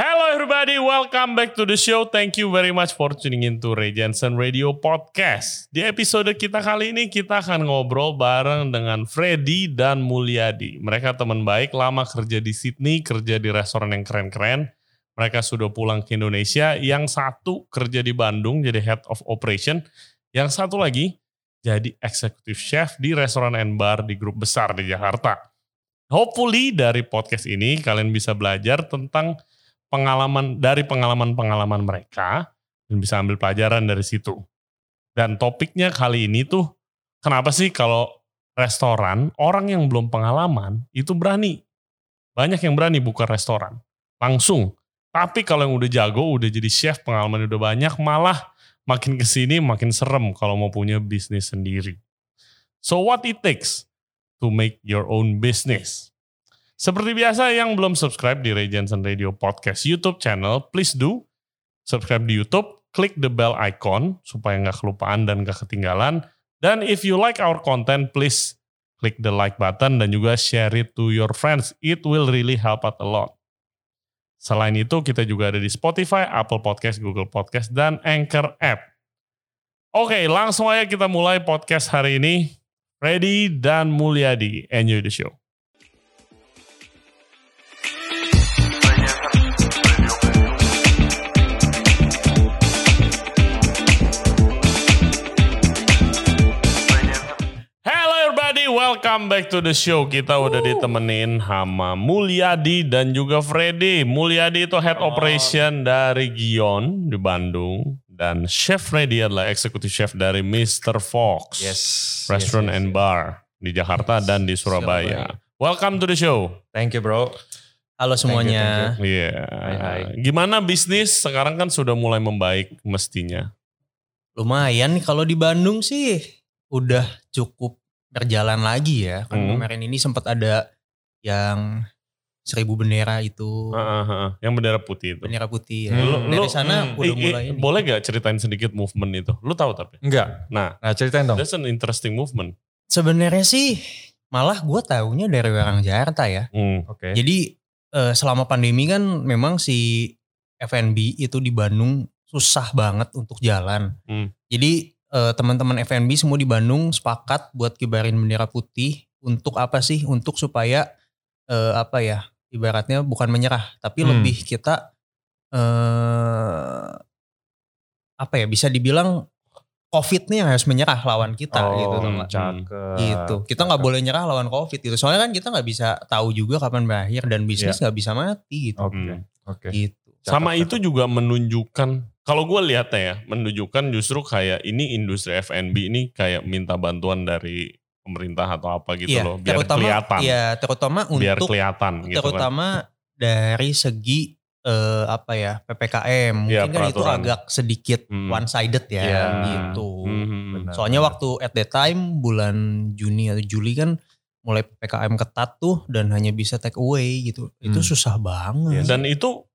Hello everybody, welcome back to the show. Thank you very much for tuning in to Ray Jensen Radio Podcast. Di episode kita kali ini kita akan ngobrol bareng dengan Freddy dan Mulyadi. Mereka teman baik, lama kerja di Sydney, kerja di restoran yang keren-keren. Mereka sudah pulang ke Indonesia. Yang satu kerja di Bandung jadi head of operation. Yang satu lagi jadi executive chef di restoran and bar di grup besar di Jakarta. Hopefully dari podcast ini kalian bisa belajar tentang pengalaman dari pengalaman-pengalaman mereka dan bisa ambil pelajaran dari situ. Dan topiknya kali ini tuh kenapa sih kalau restoran orang yang belum pengalaman itu berani. Banyak yang berani buka restoran langsung. Tapi kalau yang udah jago, udah jadi chef, pengalaman udah banyak, malah makin ke sini makin serem kalau mau punya bisnis sendiri. So what it takes to make your own business? Seperti biasa yang belum subscribe di Ray Radio Podcast YouTube channel, please do subscribe di YouTube, klik the bell icon supaya nggak kelupaan dan nggak ketinggalan. Dan if you like our content, please klik the like button dan juga share it to your friends. It will really help out a lot. Selain itu, kita juga ada di Spotify, Apple Podcast, Google Podcast, dan Anchor App. Oke, langsung aja kita mulai podcast hari ini. Freddy dan Mulyadi, enjoy the show. Welcome back to the show. Kita udah ditemenin sama Mulyadi dan juga Freddy. Mulyadi itu head operation dari Gion di Bandung. Dan Chef Freddy adalah executive chef dari Mr. Fox. Yes. Restaurant yes, yes, and yes. Bar di Jakarta dan di Surabaya. Welcome to the show. Thank you bro. Halo semuanya. Iya. Hai, hai. Gimana bisnis sekarang kan sudah mulai membaik mestinya. Lumayan kalau di Bandung sih udah cukup berjalan lagi ya. Kan Hmm. kemarin ini sempat ada yang seribu bendera itu Heeh, heeh. Yang bendera putih itu. bendera putih ya. Hmm. Lu- Dari lu- sana hmm. udah Eh, eh, mulai ini. boleh gak ceritain sedikit movement itu? Lu tahu tapi? Enggak. Nah, Nah ceritain dong. that's an interesting movement. Sebenarnya sih malah gue taunya dari orang Jakarta ya. Hmm. Oke. Jadi eh, selama pandemi kan memang si F&B itu di Bandung susah banget untuk jalan. Hmm. Jadi eh, teman-teman F&B semua di Bandung sepakat buat kibarin bendera putih untuk apa sih? Untuk supaya eh, apa ya? Ibaratnya bukan menyerah, tapi Hmm. lebih kita eh apa ya? Bisa dibilang COVID nih yang harus menyerah lawan kita gitu. tau nggak? cakep. gitu. Kita nggak boleh nyerah lawan COVID gitu. Soalnya kan kita nggak bisa tahu juga kapan berakhir dan bisnis nggak bisa mati gitu. Oke. Hmm. Oke. Gitu. Cakep, Sama cakep. itu juga menunjukkan, kalau gue lihatnya ya, menunjukkan justru kayak ini industri F&B ini kayak minta bantuan dari pemerintah atau apa gitu Iya, loh, biar terutama kelihatan, Iya, terutama biar untuk kelihatan gitu kan. terutama dari segi eh, apa ya PPKM mungkin Iya, kan itu agak sedikit Hmm. one sided ya Iya. gitu. Hmm. Benar. Soalnya waktu at that time bulan Juni atau Juli kan mulai PPKM ketat tuh dan hanya bisa take away gitu. Itu Hmm. susah banget. Dan itu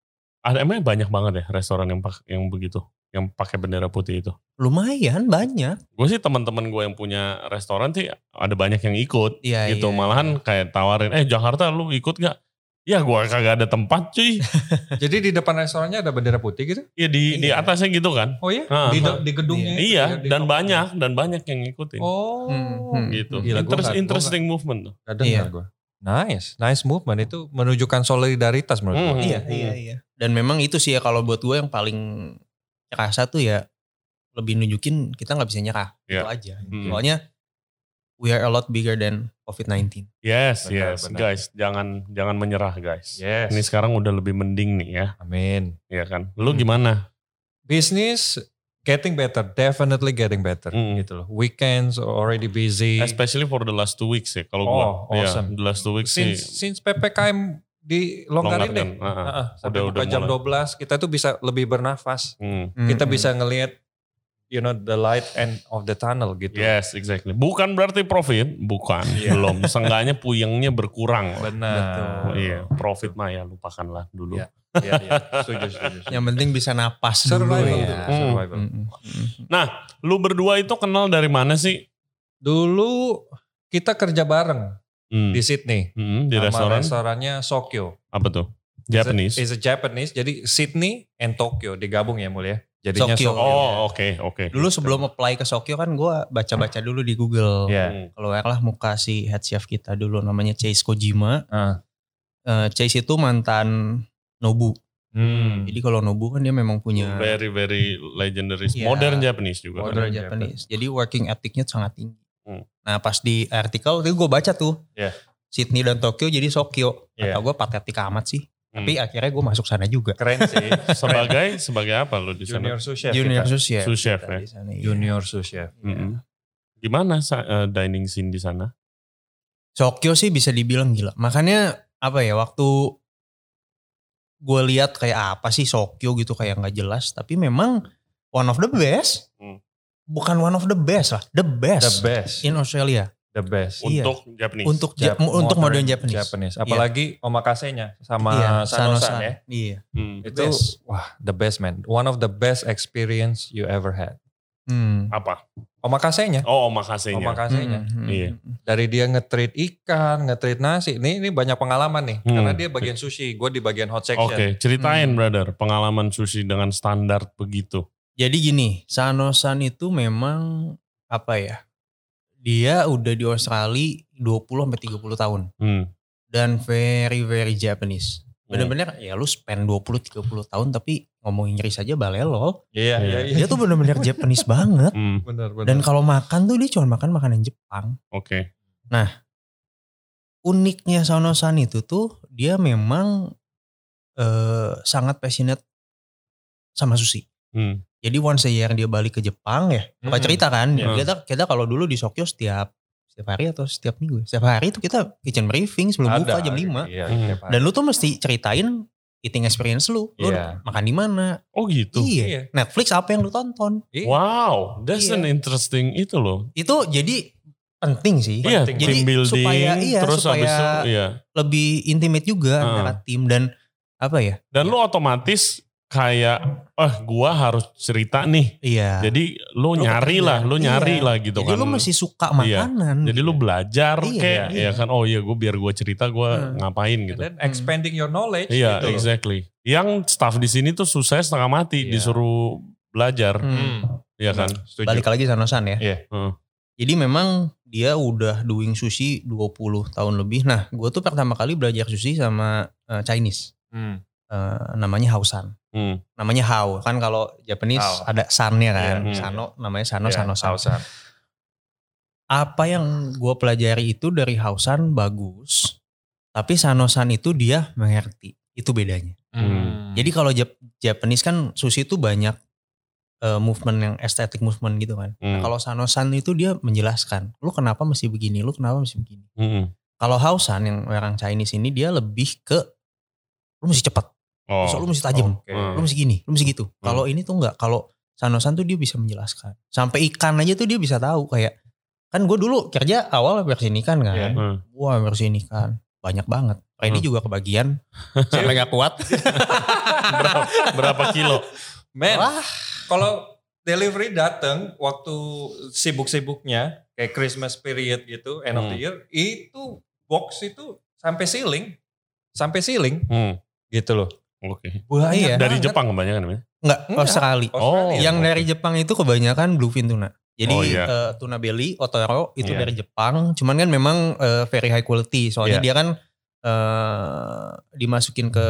ada emang banyak banget ya restoran yang pak- yang begitu, yang pakai bendera putih itu. Lumayan banyak. Gue sih teman-teman gue yang punya restoran sih ada banyak yang ikut Iya, gitu. iya, Malahan kayak tawarin, eh Jakarta lu ikut gak? Ya gue kagak ada tempat cuy. Jadi di depan restorannya ada bendera putih gitu? Ya di di Iya. atasnya gitu kan. Oh iya? Ah, di, di gedungnya? itu Iya, ya, di dan banyak dan banyak yang ngikutin. Oh. Hmm, hmm. gitu. Gila, gua Interest- gua interesting movement tuh. Dengar Iya. gue. Nice, nice movement itu menunjukkan solidaritas menurut Hmm. gue. Iya, iya, iya. Dan memang itu sih ya kalau buat gue yang paling kerasa tuh ya lebih nunjukin kita nggak bisa nyerah. Iya. Itu aja. Hmm. Soalnya we are a lot bigger than COVID-19. Yes, Benar, yes, benar. guys, jangan jangan menyerah guys. Yes. Ini sekarang udah lebih mending nih ya, Amin. ya kan. Lu Hmm. gimana? Business getting better, definitely getting better Hmm. gitu loh. Weekends already busy. Especially for the last two weeks ya, kalau Oh, gua. Ya, awesome. the last two weeks since sih. since PPKM dilonggarin deh. ah, ah. Heeh, sampai Udah- buka udah jam mulai. 12 kita tuh bisa lebih bernafas. Hmm. Kita Mm-mm. bisa ngelihat you know the light end of the tunnel gitu. Yes, exactly. Bukan berarti profit, bukan. Iya. Belum. Seenggaknya puyengnya berkurang. Benar. Oh, iya, profit mah ya lupakanlah dulu. Iya. Iya, iya. Setuju, setuju. setuju. Yang penting bisa napas Survival dulu dulu, ya. Hmm. survival. Mm-mm. Mm-mm. Nah, lu berdua itu kenal dari mana sih? Dulu kita kerja bareng Hmm. di Sydney. Hmm, di sama restoran? restorannya Sokyo. Apa tuh? Japanese. Is a Japanese. Jadi Sydney and Tokyo digabung ya mulia. Jadinya Sokyo. Sokyo. Oh, oke, oke. Dulu sebelum apply ke Sokyo kan gue baca-baca dulu di Google. Iya. Hmm. Keluarlah muka si head chef kita dulu namanya Chase Kojima. Ah. Eh, Chase itu mantan Nobu. Hmm. Jadi kalau Nobu kan dia memang punya Very very legendary. Iya. Modern Japanese juga. modern Modern Japanese. Jadi working ethicnya sangat tinggi. Hmm. Nah pas di artikel itu gue baca tuh. Iya. Sydney dan Tokyo jadi Sokyo. Iya. Kata gue patetik amat sih. Hmm. Tapi akhirnya gue masuk sana juga. Keren sih. sebagai sebagai apa lo di sana? Junior sous chef. Junior sous chef. Sous chef, kita ya. sana, iya. Junior sous chef. Mm-mm. Gimana sa- eh, dining scene di sana? Sokyo sih bisa dibilang gila. Makanya apa ya waktu gue lihat kayak apa sih Sokyo gitu kayak nggak jelas. Tapi memang one of the best. Hmm. Bukan one of the best lah, the The best, best. in Australia. The best. Iya. Untuk Japanese. Untuk Ja- Jap- untuk modern Japanese. Japanese. Apalagi omakase-nya sama Iya, Sanosan Sanosan. ya. Iya. Hmm. Itu best. wah the best man. One of the best experience you ever had. Hmm. Apa? Omakase-nya. Oh, omakase-nya. Omakase-nya. Hmm, hmm, Iya. hmm. Dari dia nge-treat ikan, nge-treat nasi. Ini ini banyak pengalaman nih. Hmm. Karena dia bagian sushi, gue di bagian hot section. Oke, ceritain Hmm. brother pengalaman sushi dengan standar begitu. Jadi gini, Sanosan itu memang apa ya? Dia udah di Australia 20 sampai 30 tahun Hmm. dan very very Japanese. Hmm. Bener-bener ya lu spend 20 30 tahun tapi ngomong Inggris aja balelo. Iya, iya, iya. Dia tuh bener-bener Japanese banget. Hmm. benar, benar. Dan kalau makan tuh dia cuma makan makanan Jepang. Oke. Uniknya Sanosan itu tuh dia memang eh, sangat passionate sama sushi. Hmm. Jadi once a year dia balik ke Jepang ya. Suka Mm-mm. cerita kan. Iya. Kita kita kalau dulu di Sokyo setiap setiap hari atau setiap minggu. ya? Setiap hari itu kita kitchen briefing sebelum Ada, buka jam 5. Iya, Hmm. Dan lu tuh mesti ceritain eating experience lu. Lu Iya. makan di mana? Oh gitu. Iya. Iya. Netflix apa yang lu tonton? Iya. Wow, that's Iya. an interesting itu loh. Itu jadi penting sih. Iya, Penting. Jadi team building, supaya iya terus habis itu, supaya iya. lebih intimate juga Ah. antara tim dan apa ya? Dan lu otomatis kayak, eh gua harus cerita nih. Iya. Jadi lu, Lu nyari lah, lu nyari Iya. lah gitu Jadi kan. lu masih suka Iya. makanan. Jadi lu belajar Iya, kayak, iya. ya kan, oh iya gue biar gue cerita gue Hmm. ngapain And gitu. then expanding your knowledge. Iya, gitu exactly. Yang staff di sini tuh susah setengah mati Iya. disuruh belajar, Hmm. Hmm. ya kan? Setuju. Balik lagi Sanosan ya. Iya. Hmm. Jadi memang dia udah doing sushi 20 tahun lebih. Nah, gue tuh pertama kali belajar sushi sama eh, Chinese. Hmm. Eh, namanya Hausan. Hmm. Namanya Hao. Kan kalau Japanese Hao. ada sannya kan. Iya, iya. Sano namanya Sano Iya, Sano San. Sausan. Apa yang gue pelajari itu dari Hausan bagus. Tapi Sanosan itu dia mengerti. Itu bedanya. Hmm. Jadi kalau Jap- Japanese kan sushi itu banyak eh, movement yang estetik movement gitu kan. Nah, Hmm. kalau Sanosan itu dia menjelaskan, lu kenapa mesti begini, lu kenapa mesti begini. Hmm. Kalau Hausan yang orang Chinese ini dia lebih ke lu mesti cepat, Oh. so, lu mesti tajam, Oke. lu mesti gini, lu mesti gitu. Hmm. Kalau ini tuh enggak, kalau Sanosan tuh dia bisa menjelaskan. Sampai ikan aja tuh dia bisa tahu kayak kan gue dulu kerja awal versi ikan kan. Iya. Hmm. Wah versi ikan banyak banget. Ini Hmm. juga kebagian sampai gak kuat. berapa, berapa kilo? Wah. kalau delivery datang waktu sibuk-sibuknya kayak Christmas period gitu, end of the Hmm. year, itu box itu sampai ceiling, sampai ceiling Hmm. gitu loh. Oke. Banyak Iya. Dari banget. Jepang kebanyakan namanya? Enggak, Enggak. Australia. Australia. Yang oke. dari Jepang itu kebanyakan bluefin tuna. Jadi Oh, iya. eh, tuna belly, otoro itu Iya. dari Jepang. Cuman kan memang eh, very high quality. Soalnya Iya. dia kan eh, dimasukin ke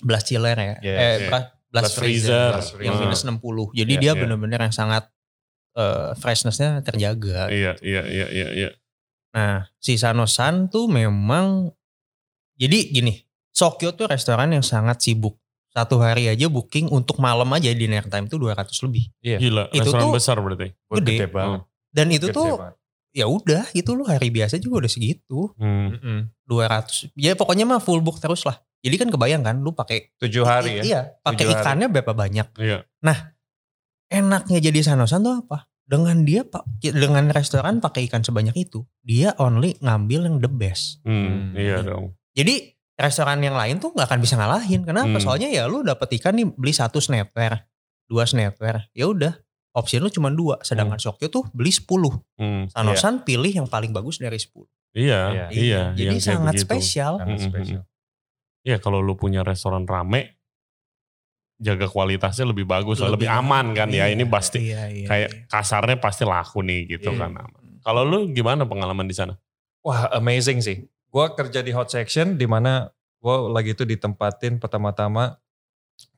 blast chiller ya. Iya, eh, iya. bra- Blast blast, freezer, freezer. Yang freezer. minus 60. Jadi Iya, dia iya. benar-benar yang sangat eh, freshnessnya terjaga. Iya, iya, iya, iya, iya. Nah, si Sanosan tuh memang jadi gini, Sokyo tuh restoran yang sangat sibuk. Satu hari aja booking untuk malam aja dinner time tuh 200 lebih. Gila, Itu restoran tuh- besar berarti. Gede. gede banget. Dan itu Gede tuh banget. ya udah gitu loh hari biasa juga udah segitu. Hmm. Mm-mm. 200. Ya pokoknya mah full book terus lah. Jadi kan kebayang kan lu pakai Tujuh hari ya. Iya, pakai ikannya berapa banyak. Iya. Enaknya jadi Sanosan tuh apa? Dengan dia pak dengan restoran pakai ikan sebanyak itu, dia only ngambil yang the best. Hmm. Hmm. Iya dong. Jadi restoran yang lain tuh nggak akan bisa ngalahin. Kenapa? Hmm. Soalnya ya lu dapet ikan nih beli satu snapper, dua snapper. Ya udah, opsi lu cuma dua. Sedangkan Sokyo tuh beli 10. Hmm. Sanosan pilih yang paling bagus dari 10. Iya, Iya. iya. Jadi yang kayak sangat begitu. spesial. Sangat Mm-mm. spesial. ya kalau lu punya restoran rame jaga kualitasnya lebih bagus lah, lebih aman kan ya. Ini pasti iya, iya, kayak iya. kasarnya pasti laku nih gitu Iya. kan. aman. Kalau lu gimana pengalaman di sana? Wah amazing sih. Gue kerja di hot section di mana gue lagi itu ditempatin pertama-tama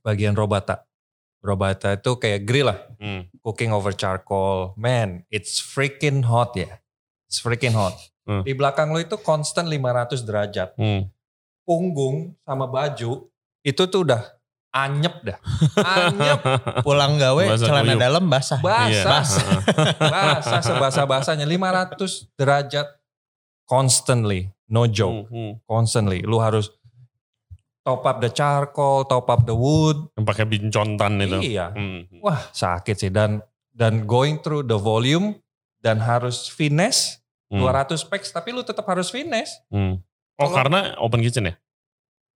bagian robata. Robata itu kayak grill lah. Hmm. Cooking over charcoal. Man, it's freaking hot ya. It's freaking hot. Hmm. Di belakang lo itu constant 500 derajat. Hmm. Punggung sama baju itu tuh udah anyep dah. Anyep. Pulang gawe Basah celana kuyup. dalam basah. Basah. Heeh. Basah sebasah-basahnya. 500 derajat constantly. No joke. Hmm, hmm. constantly. Lu harus top up the charcoal, top up the wood. Yang pakai bincontan itu. Iya. Hmm. Wah sakit sih dan dan going through the volume dan harus finesse Hmm. 200 packs tapi lu tetap harus finesse Hmm. Oh Kalau- karena open kitchen ya?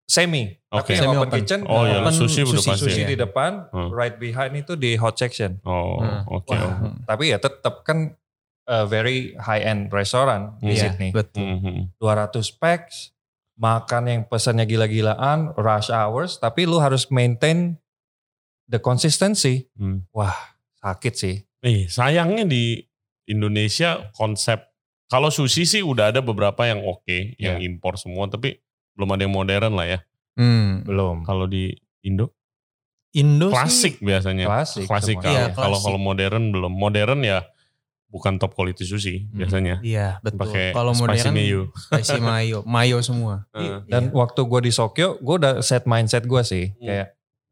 semi. Oke. Tapi Semi open open. kitchen Oh iya, Open sushi sushi, pasti. sushi ya. di depan, Hmm. right behind itu di hot section. Oh, Hmm. oke. Wah. oke. Hmm. Tapi ya tetap kan a very high end restoran di Iya, Sydney. Betul. Hmm, hmm. 200 packs, makan yang pesannya gila-gilaan, rush hours, tapi lu harus maintain the consistency. Hmm. Wah, sakit sih. Eh, sayangnya di Indonesia konsep kalau sushi sih udah ada beberapa yang oke, yang Iya. impor semua, tapi belum ada yang modern lah ya. Hmm. Belum. Kalau di Indo Indo klasik sih biasanya. Klasik Klasik kalau klasik. kalau modern belum. Modern ya bukan top quality sushi Hmm. biasanya. Iya betul. Pakai Kalau spicy modern mayo. spicy mayo, mayo semua. Heeh. Dan waktu gue di Sokyo, gue udah set mindset gue sih. Hmm. Kayak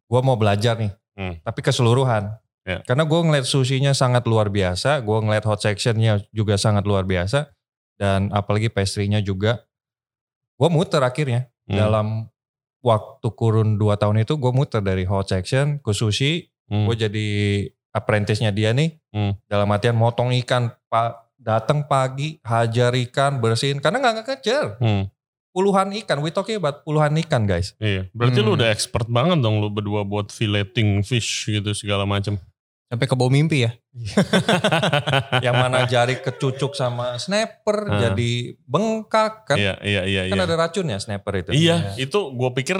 gue mau belajar nih. Hmm. Tapi keseluruhan. Ya. Karena gue ngeliat sushinya sangat luar biasa. Gue ngeliat hot sectionnya juga sangat luar biasa. Dan apalagi pastry-nya juga. Gue muter akhirnya. Hmm. Dalam waktu kurun 2 tahun itu gue muter dari hot section ke sushi. Hmm. Gue jadi apprentice-nya dia nih. Hmm. Dalam artian motong ikan. Pak datang pagi, hajar ikan, bersihin. Karena nggak kekejar. Hmm. Puluhan ikan. We talking about puluhan ikan guys. Iya, berarti lu Hmm. udah expert banget dong lu berdua buat filleting fish gitu segala macam. Sampai ke bawah mimpi ya. yang mana jari kecucuk sama snapper Ah. jadi bengkak kan Iya, iya, iya, kan iya. ada racun ya snapper itu Iya, itu gue pikir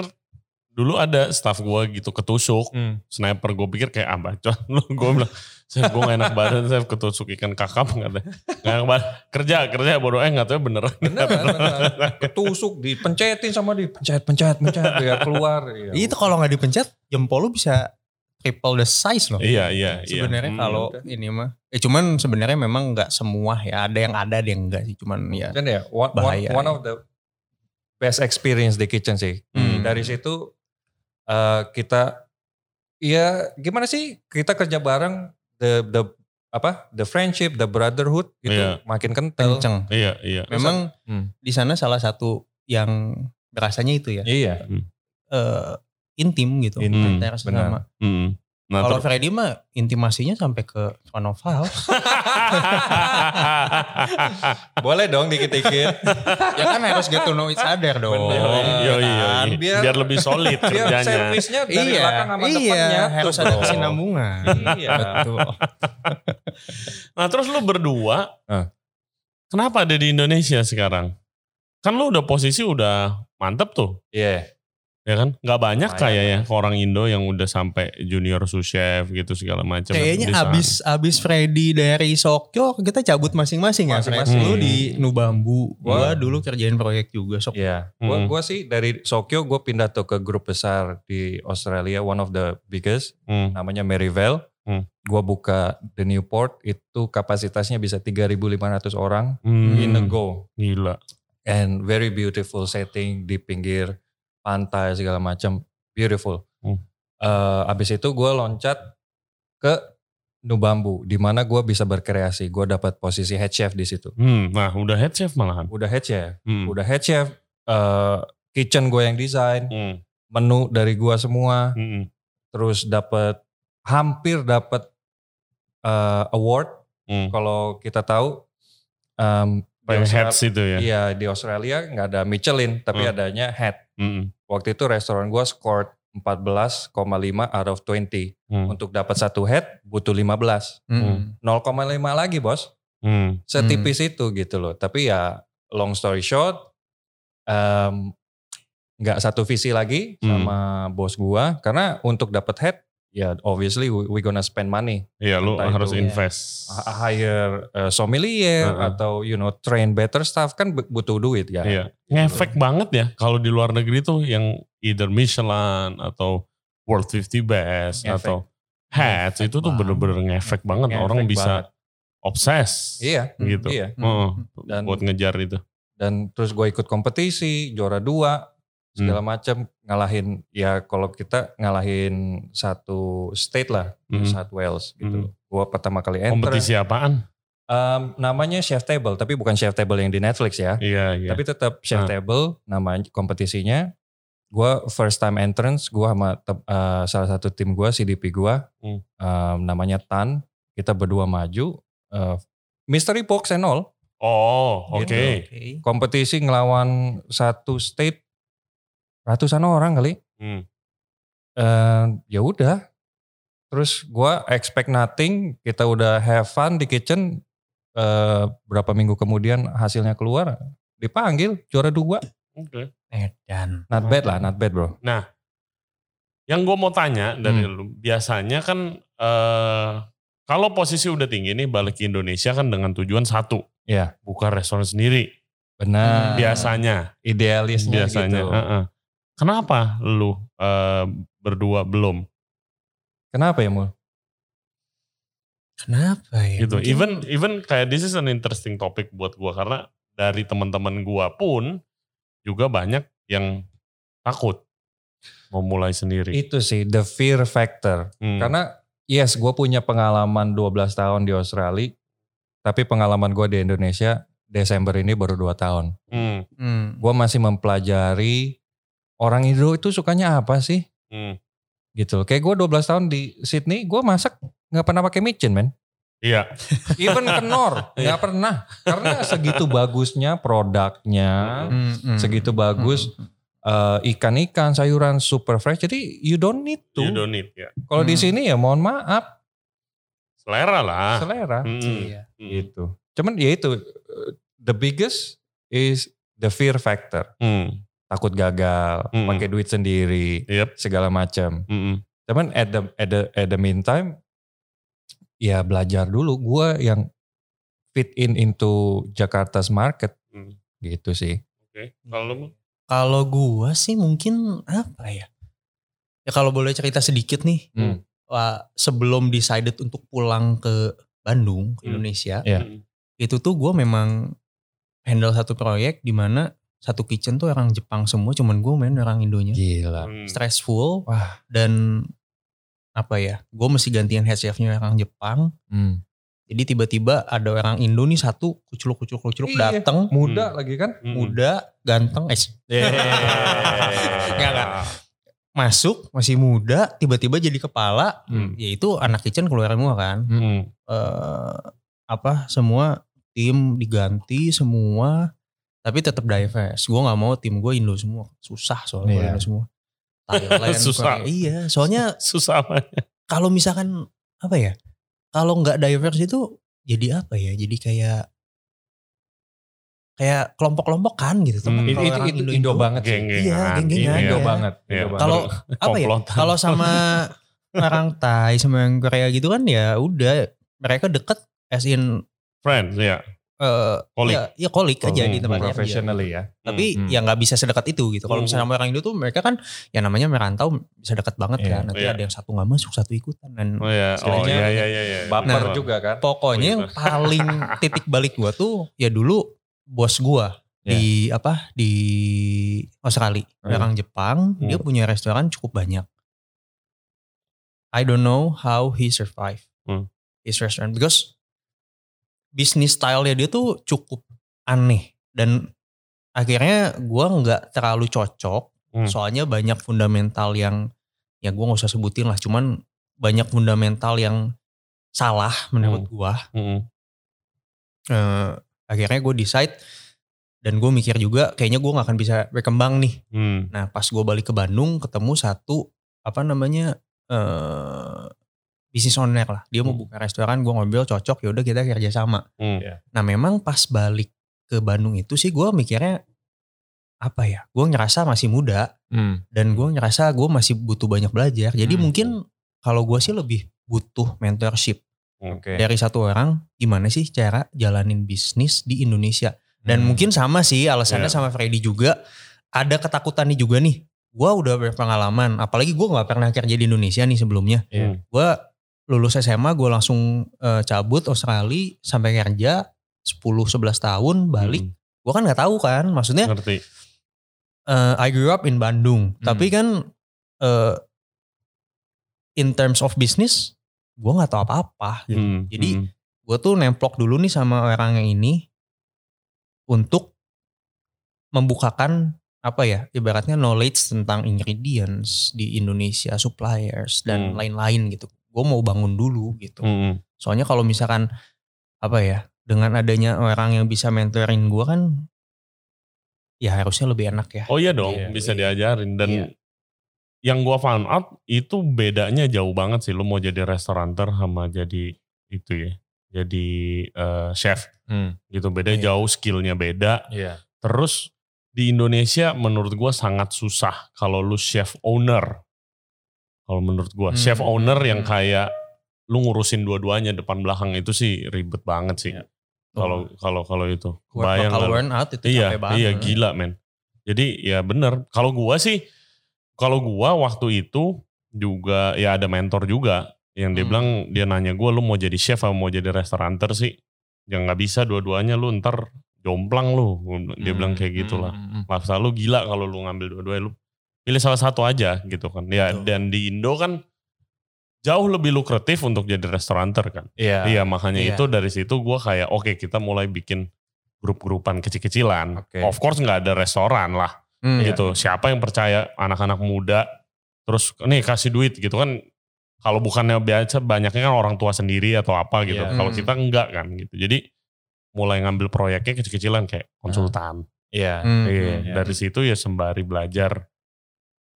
dulu ada staff gue gitu ketusuk Hmm. sniper gue pikir kayak ah bacot lu gue bilang saya gue gak enak badan saya ketusuk ikan kakap nggak ada nggak enak badan kerja kerja bodoh eh nggak tahu beneran beneran beneran ketusuk dipencetin sama dipencet pencet pencet biar keluar ya. Itu kalau nggak dipencet jempol lu bisa triple the size loh. iya iya iya Sebenarnya Hmm. kalau ini mah, eh cuman sebenarnya memang nggak semua ya. Ada yang ada, ada yang enggak sih. Cuman ya. kan ya one, one, Bahaya, one ya. of the best experience di kitchen sih Hmm. dari situ eh, kita ya gimana sih kita kerja bareng the the apa the friendship the brotherhood itu Iya. makin kental Kenceng. iya iya Memang Hmm. di sana salah satu yang berasanya itu ya. iya eh, intim gitu. Intim, Antara benar. sesama. Hmm. Nah Kalau terus Freddy mah intimasinya sampai ke front of house. boleh dong dikit-dikit ya kan harus get to know each other dong. Bener. Oh, iya, iya, kan? iya. Biar- biar, lebih solid biar kerjanya. servisnya dari Iya, belakang sama iya, depannya harus ada kesinambungan. Iya. Betul. Nah terus lu berdua, kenapa ada di Indonesia sekarang? Kan lu udah posisi udah mantep tuh, Iya. Ya kan? Gak banyak kayak ya orang Indo yang udah sampai junior sous chef gitu segala macam. Kayaknya abis abis Freddy dari Sokyo kita cabut masing-masing ya. Masing-masing. Lu di Nubambu, gua Hmm. dulu kerjain proyek juga Sok. Iya. Gua, Mm. gua sih dari Sokyo gue pindah tuh ke grup besar di Australia, one of the biggest, Hmm. namanya Maryvale. Hmm. Gua buka the Newport, itu kapasitasnya bisa 3.500 orang Hmm. in a go. Gila. And very beautiful setting di pinggir pantai segala macam, beautiful. Hmm. Eh, abis itu gue loncat ke Nubambu, di mana gue bisa berkreasi. Gue dapat posisi head chef di situ. Hmm. Nah udah head chef malahan. Udah head chef, Hmm. udah head chef. eh, kitchen gue yang desain, Hmm. menu dari gue semua. Hmm. Terus dapat hampir dapat eh, award. Hmm. Kalau kita tahu em, Austra- heads itu ya. Iya di Australia nggak ada Michelin, tapi Hmm. adanya head. Hmm. Waktu itu restoran gue scored 14,5 out of 20. Hmm. Untuk dapat satu head butuh 15. Hmm. 0,5 lagi bos. Hmm. Setipis itu gitu loh. Tapi ya long story short, em, nggak satu visi lagi Hmm. sama bos gua karena untuk dapat head ya obviously we, we gonna spend money Iya, lu Entah harus itu- invest. H- hire uh, sommelier Uh-uh. atau you know train better staff kan bu- butuh duit ya. Iya. Ngefek banget ya kalau di luar negeri tuh yang either Michelin atau World 50 Best Ngefek. atau Hats Ngefek itu tuh bener-bener ngefek banget. Ngefek Orang bisa banget. obses Iya, gitu. iya. Heeh, Dan- buat ngejar itu. Dan terus gue ikut kompetisi, juara dua, segala Hmm. macam ngalahin ya kalau kita ngalahin satu state lah, New Hmm. South Wales gitu. Hmm. Gua pertama kali enter. Kompetisi apaan? Um, namanya Chef Table, tapi bukan Chef Table yang di Netflix ya. Iya, iya. Tapi tetap Chef Ah. Table namanya kompetisinya. Gua first time entrance, gua sama te- uh, salah satu tim gua, CDP gua, Hmm. um, namanya Tan. Kita berdua maju. Uh, mystery box and all. Oh, oke. Gitu. Oke. Kompetisi ngelawan satu state ratusan orang kali. Hmm. Eh, ya udah. Terus gua expect nothing, kita udah have fun di kitchen. eh, berapa minggu kemudian hasilnya keluar, dipanggil juara dua. Oke. Edan. Not bad lah, not bad bro. Yang gue mau tanya dari Hmm. lu, biasanya kan eh kalau posisi udah tinggi nih balik ke Indonesia kan dengan tujuan satu, Iya. buka restoran sendiri. Benar. Biasanya, Idealisnya biasanya. gitu. heeh. Kenapa lu eh, berdua belum? Kenapa ya Mul? Kenapa ya? gitu. Mungkin- Even even kayak this is an interesting topic buat gua karena dari teman-teman gua pun juga banyak yang takut mau mulai sendiri. Itu sih the fear factor. Hmm. Karena yes gue punya pengalaman 12 tahun di Australia. Tapi pengalaman gue di Indonesia Desember ini baru 2 tahun. Hmm, Hmm. Gue masih mempelajari orang Indo itu sukanya apa sih? hmm. Gitu. Kayak gue 12 tahun di Sydney, gue masak nggak pernah pakai micin men. Iya. Even kenor, nggak pernah. Karena segitu bagusnya produknya, Hmm, hmm. segitu bagus eh, ikan-ikan, sayuran super fresh. Jadi you don't need to. You don't need ya. Kalau di Hmm. sini ya mohon maaf, Selera lah. selera. Hmm, Iya. Gitu. Cuman ya itu eh, the biggest is the fear factor. Hmm. Takut gagal, Mm-mm. pakai duit sendiri, Yep. segala macam. Hmm. Cuman at the at the at the meantime ya belajar dulu gua yang fit in into Jakarta's market Hmm. gitu sih. Oke. Kalau lu Kalau gua sih mungkin apa ya? Ya kalau boleh cerita sedikit nih. Hmm. Wah, sebelum decided untuk pulang ke Bandung, ke Hmm. Indonesia, Iya. Hmm. itu tuh gue memang handle satu proyek di mana satu kitchen tuh orang Jepang semua, cuman gue main orang Indonya. Gila. Hmm. Stressful Wah. dan apa ya? Gue mesti gantian head chefnya orang Jepang. Hmm. Jadi tiba-tiba ada orang Indo nih satu kuculuk kuculuk kuculuk Iya. dateng, Muda Hmm. lagi kan? Hmm. muda, ganteng, eh Yeah. Nggak, nggak. masuk masih muda, tiba-tiba jadi kepala. Hmm. Ya itu anak kitchen keluar semua kan. Hmm. eh apa semua tim diganti semua tapi tetap diverse gue nggak mau tim gue Indo semua susah soalnya Iya. Indo semua Thailand Susah. Korea. iya soalnya Susah banget. kalau misalkan apa ya kalau nggak diverse itu jadi apa ya jadi kayak kayak kelompok-kelompok kan gitu Hmm. Kalau Itu, itu, itu Indo, Indo-Indo, banget sih. Iya, geng-gengan, Indo iya. banget. Indo Iya. banget. Kalau apa ya kalau sama orang Thai sama yang Korea gitu kan ya udah mereka deket as in friends ya. Eh Kolik. ya, ya kolik aja Hmm, di tempatnya kerja. Professionally ya. Tapi Hmm, hmm. ya nggak bisa sedekat itu gitu. Kalau Hmm. misalnya sama orang Indo tuh mereka kan ya namanya merantau bisa dekat banget Iya. kan. Nanti Iya. ada yang satu nggak masuk, satu ikutan dan Oh ya. Oh iya iya iya. iya. Baper Nah. juga kan. pokoknya Oh, yang paling titik balik gua tuh ya dulu bos gua Iya. di apa di Australia Hmm. orang Jepang dia Hmm. punya restoran cukup banyak. I don't know how he survive Hmm. his restaurant because bisnis style-nya dia tuh cukup aneh dan akhirnya gua nggak terlalu cocok Hmm. soalnya banyak fundamental yang ya gua nggak usah sebutin lah cuman banyak fundamental yang salah menurut gua Hmm. Eh, akhirnya gue decide dan gue mikir juga kayaknya gue nggak akan bisa berkembang nih Hmm. nah pas gue balik ke Bandung ketemu satu apa namanya eh bisnis owner lah dia mau Hmm. buka restoran gue ngobrol cocok yaudah kita kerja sama Hmm. nah memang pas balik ke Bandung itu sih gue mikirnya apa ya? Gue ngerasa masih muda Hmm. dan gue ngerasa gue masih butuh banyak belajar. Jadi Hmm. mungkin kalau gue sih lebih butuh mentorship Oke. dari satu orang. Gimana sih cara jalanin bisnis di Indonesia? Dan Hmm. mungkin sama sih alasannya Iya. sama Freddy juga. Ada ketakutan nih juga nih. Gue udah berpengalaman. Apalagi gue nggak pernah kerja di Indonesia nih sebelumnya. Iya. Gue lulus SMA gue langsung eh, cabut Australia sampai kerja 10-11 tahun balik. Hmm, Gue kan nggak tahu kan. Maksudnya ngerti. eh, I grew up in Bandung. Hmm. Tapi kan eh, in terms of business gue nggak tahu apa-apa. gitu. Hmm, Jadi hmm. gue tuh nemplok dulu nih sama orang yang ini untuk membukakan apa ya ibaratnya knowledge tentang ingredients di Indonesia, suppliers dan Hmm. lain-lain gitu. Gue mau bangun dulu gitu. Hmm, Soalnya kalau misalkan apa ya dengan adanya orang yang bisa mentoring gue kan ya harusnya lebih enak ya. Oh iya dong, Iya, bisa iya. diajarin dan Iya. yang gua found out itu bedanya jauh banget sih. Lu mau jadi restauranter sama jadi itu ya, jadi eh, chef Hmm. gitu. Beda Iya. jauh, skillnya beda. Iya. Terus di Indonesia menurut gua sangat susah kalau lu chef owner. Kalau menurut gua Hmm, chef owner yang hmm. kayak lu ngurusin dua-duanya depan belakang itu sih ribet banget sih. Iya. Kalau kalau kalau itu. Work Bayang lu. burn out itu Iya, capek banget. iya gila men. Jadi ya bener. Kalau gua sih, kalau gua waktu itu juga ya ada mentor juga yang dia Hmm. bilang dia nanya gua lu mau jadi chef atau mau jadi restauranter sih? Ya nggak bisa dua-duanya lu ntar jomplang lu. Dia bilang kayak gitu lah. Hmm. Masa lu gila kalau lu ngambil dua-duanya lu pilih salah satu aja gitu kan. Ya Betul. dan di Indo kan jauh lebih lukratif untuk jadi restauranter kan. Iya. Iya makanya Iya. itu dari situ gua kayak oke kita mulai bikin grup-grupan kecil-kecilan. Oke. Of course nggak ada restoran lah Hmm. Iya. gitu. Siapa yang percaya anak-anak muda terus nih kasih duit gitu kan. Kalau bukannya biasa banyaknya kan orang tua sendiri atau apa gitu. Iya. Kalau Hmm. kita enggak kan gitu. Jadi mulai ngambil proyeknya kecil-kecilan kayak konsultan. Iya. Hmm. Iya, iya. Dari situ ya sembari belajar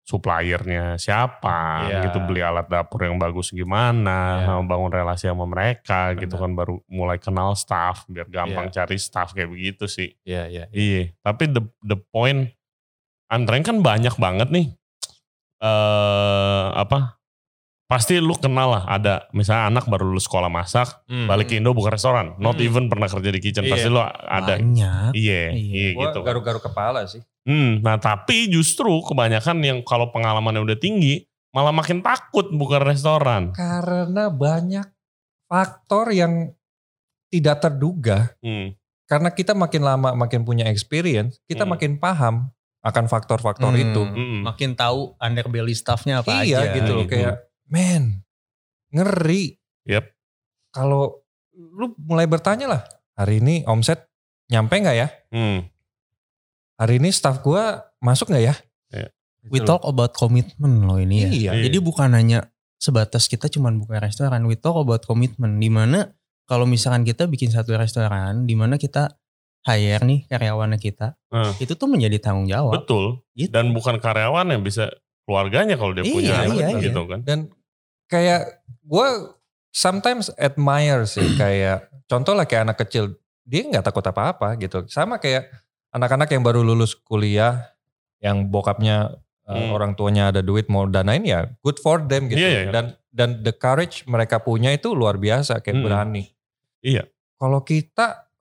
suppliernya siapa Iya. gitu beli alat dapur yang bagus gimana Iya. sama bangun relasi sama mereka gitu Benar. kan baru mulai kenal staff biar gampang Iya. cari staff kayak begitu sih Iya, iya. iya tapi the the point antren kan banyak banget nih eh apa pasti lu kenal lah ada misalnya anak baru lulus sekolah masak Hmm. balik ke Indo buka restoran not Hmm. even pernah kerja di kitchen Iya. pasti lu ada Banyak. iya Iya. iya Gua gitu garu-garu kepala sih. Hmm, nah tapi justru kebanyakan yang kalau pengalamannya udah tinggi malah makin takut buka restoran. Karena banyak faktor yang tidak terduga. Hmm, Karena kita makin lama makin punya experience, kita Hmm. makin paham akan faktor-faktor Hmm. itu. hmm. Makin tahu underbelly staffnya apa iya aja. gitu loh gitu. kayak, men, ngeri. Yep. Kalau lu mulai bertanya lah, hari ini omset nyampe nggak ya? Hmm, Hari ini staff gua masuk nggak ya? We Gitu loh. talk about commitment loh ini ya. Iya. Iya. Jadi bukan hanya sebatas kita cuman buka restoran. We talk about commitment. Di mana kalau misalkan kita bikin satu restoran, di mana kita hire nih karyawannya kita, Hmm. itu tuh menjadi tanggung jawab. betul. Gitu. Dan bukan karyawan yang bisa keluarganya kalau dia Iya, punya anak iya, gitu kan. Dan kayak gue sometimes admire sih kayak contoh lah kayak anak kecil dia nggak takut apa-apa gitu. Sama kayak anak-anak yang baru lulus kuliah yang bokapnya uh, Hmm. orang tuanya ada duit mau danain ya good for them gitu. Iya, iya, iya. Dan dan the courage mereka punya itu luar biasa kayak Hmm. berani. Iya. Kalau kita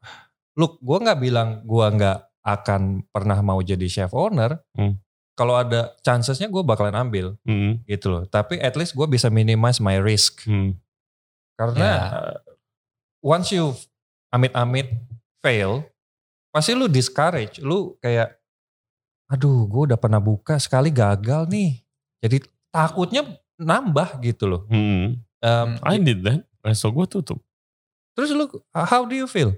look gue nggak bilang gue nggak akan pernah mau jadi chef owner. Hmm. Kalau ada chancesnya gue bakalan ambil Hmm, gitu loh. Tapi at least gue bisa minimize my risk. hmm. Karena Ya. uh, once you amit-amit fail, pasti lu discourage. Lu kayak, aduh gue udah pernah buka sekali gagal nih. Jadi takutnya nambah gitu loh. Hmm. Um, I did that. Resto gue tutup. terus lu, how do you feel?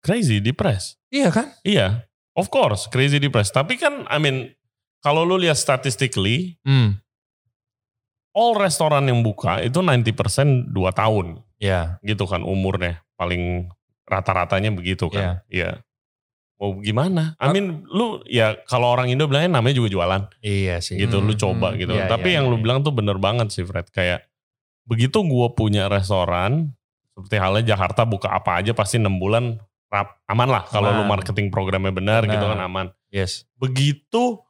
Crazy, depressed. Iya kan? Iya, of course, crazy depressed. Tapi kan, I mean, kalau lu lihat statistically, Hmm. all restoran yang buka itu 90% 2 tahun. Ya, gitu kan umurnya paling rata-ratanya begitu kan iya mau gimana I mean lu ya kalau orang Indo bilangnya namanya juga jualan iya sih. gitu lu Hmm, coba hmm. gitu Iya, tapi iya, yang lu iya. bilang tuh bener banget sih Fred kayak begitu gua punya restoran seperti halnya Jakarta buka apa aja pasti enam bulan rap, aman lah kalau lu marketing programnya benar, gitu kan Benar. aman Yes. begitu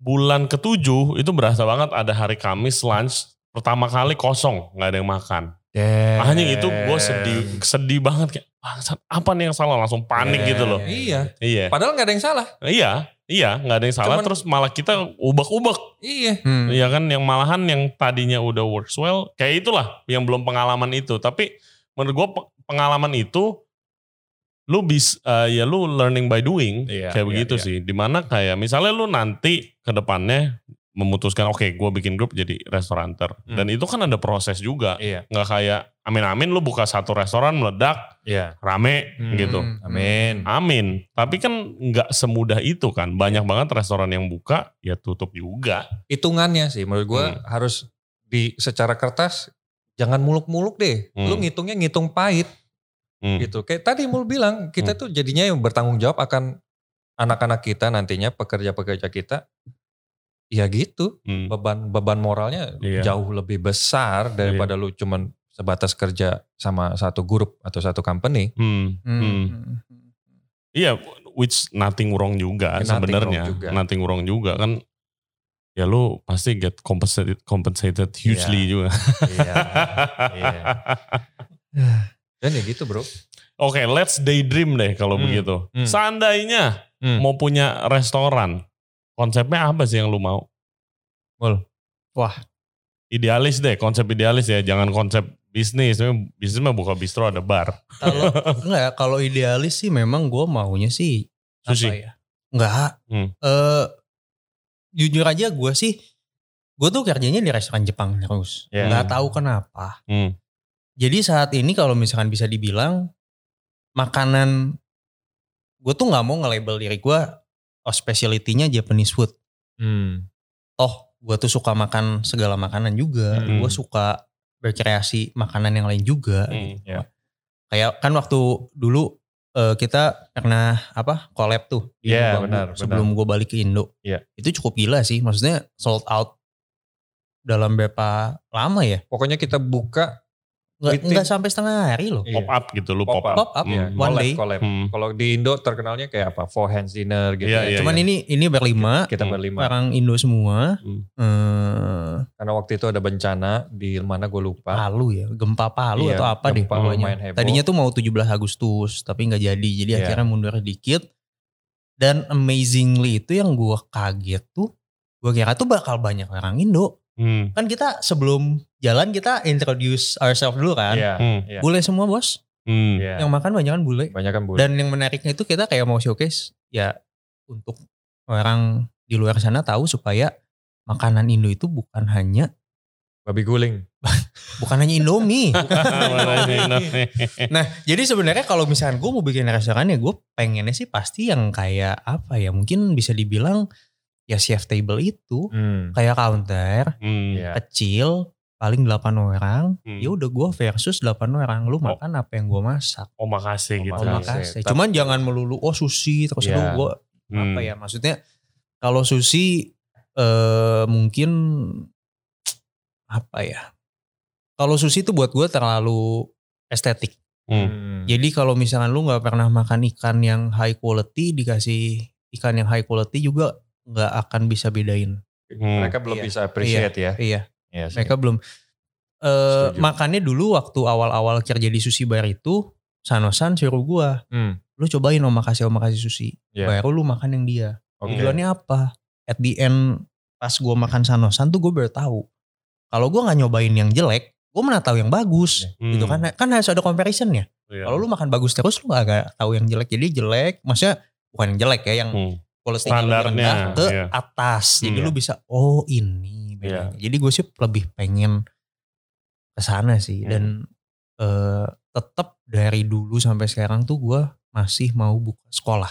bulan ketujuh itu berasa banget ada hari Kamis lunch pertama kali kosong nggak ada yang makan. Damn. Hanya itu gue sedih sedih banget kayak "Bangsat, apa nih yang salah langsung panik gitu loh. Iya. Iya. Padahal nggak ada yang salah. Iya, iya nggak ada yang salah Cuman- terus malah kita ubek-ubek. Iya. Hmm. Iya kan yang malahan yang tadinya udah works well kayak itulah yang belum pengalaman itu. Tapi menurut gue pe- pengalaman itu lu bis eh, ya lu learning by doing Iya, kayak iya, begitu iya. sih. Di mana kayak misalnya lu nanti ke depannya memutuskan oke gue bikin grup jadi restoranter Hmm. dan itu kan ada proses juga Iya. nggak kayak amin-amin lu buka satu restoran meledak Iya. rame Hmm. gitu. Amin. amin tapi kan nggak semudah itu kan banyak banget restoran yang buka ya tutup juga Hitungannya sih menurut gue Hmm. harus di secara kertas jangan muluk-muluk deh. Lu Hmm. ngitungnya ngitung pahit Hmm. gitu. Kayak tadi mau bilang kita tuh jadinya yang bertanggung jawab akan anak-anak kita nantinya pekerja-pekerja kita. Ya gitu. Hmm. beban beban moralnya Iya. jauh lebih besar daripada lu cuman sebatas kerja sama satu grup atau satu company. Hmm. Hmm. Hmm. Iya, which nothing wrong juga sebenarnya. Nothing wrong juga kan. Ya lu pasti get compensated, compensated hugely juga. Iya. iya. Dan ya gitu bro. Oke, let's daydream deh kalau Hmm. begitu. Hmm. Seandainya Hmm. mau punya restoran, konsepnya apa sih yang lu mau? Mul. Wah. Idealis deh, konsep idealis ya. Jangan konsep bisnis. Bisnis mah buka bistro ada bar. Kalau enggak kalau idealis sih memang gue maunya sih Sushi. apa ya? Enggak. Hmm. Eh, jujur aja gue sih gue tuh kerjanya di restoran Jepang terus. Ya. Nggak tahu kenapa. Hmm. Jadi saat ini kalau misalkan bisa dibilang makanan gue tuh nggak mau nge-label diri gue oh specialty-nya Japanese food. Hmm. Toh gue tuh suka makan segala makanan juga. Hmm. Gue suka berkreasi makanan yang lain juga. Hmm. Ya. Kayak kan waktu dulu eh, kita pernah apa collab tuh di Iya, Bambu benar, sebelum gue balik ke Indo. Iya. Itu cukup gila sih. Maksudnya sold out dalam berapa lama ya? Pokoknya kita buka Nggak, Within- nggak sampai setengah hari loh. Iya. Pop up gitu, lu Pop pop, up. Pop up, Iya, one collab, day. collab. Hmm. Kalau di Indo terkenalnya kayak apa? Four hands dinner gitu. Iya, ya. iya, Cuman ini ini berlima, Kita Hmm. berlima. orang Indo semua. Hmm. Eh, Karena waktu itu ada bencana di mana gue lupa. Palu ya, gempa Palu Iya, atau apa deh gempa pokoknya. lumayan heboh. Tadinya tuh mau 17 Agustus, tapi nggak jadi. Jadi Iya. akhirnya mundur dikit. Dan amazingly itu yang gua kaget tuh, gua kira tuh bakal banyak orang Indo. Hmm. Kan kita sebelum jalan kita introduce ourselves dulu kan. Iya. Hmm. iya. Bule semua bos, Hmm. Iya. yang makan banyak kan bule. Banyak kan bule. Dan yang menariknya itu kita kayak mau showcase ya untuk orang di luar sana tahu supaya makanan Indo itu bukan hanya Babi guling. bukan hanya Indomie. Nah. Nah, jadi sebenarnya kalau misalkan gue mau bikin restoran ya gue pengennya sih pasti yang kayak apa ya mungkin bisa dibilang ya chef table itu Hmm. kayak counter Hmm. Iya. kecil paling 8 orang Hmm. ya udah gue versus 8 orang lu makan apa yang gue masak Oh makasih gitu. oh makasih Tapi- cuman jangan melulu oh sushi terus Iya. lu gue Hmm. apa ya maksudnya kalau sushi eh mungkin apa ya kalau sushi itu buat gue terlalu estetik Hmm. Hmm. Jadi kalau misalkan lu nggak pernah makan ikan yang high quality dikasih ikan yang high quality juga nggak akan bisa bedain. Hmm. Mereka belum Iya. bisa appreciate ya. Iya, Iya sih. mereka belum. Eh Setuju. makannya dulu waktu awal-awal kerja di sushi bar itu Sanosan suruh gua, Hmm. lu cobain omakase omakase sushi. Iya. Baru lu makan yang dia. Tujuannya apa? At the end pas gua makan Sanosan tuh gue baru tahu. Kalau gua nggak nyobain yang jelek, gue mana tahu yang bagus. Hmm. Gitu kan? Kan harus ada comparisonnya. Iya. Kalau lu makan bagus terus lu gak, gak tahu yang jelek. Jadi jelek, maksudnya bukan yang jelek ya, yang Hmm. Standarnya, rendah ke iya. atas. Jadi Iya. lu bisa, oh ini bedanya. Jadi gue sih lebih pengen ke sana sih. Hmm. Dan eh tetap dari dulu sampai sekarang tuh gue masih mau buka sekolah.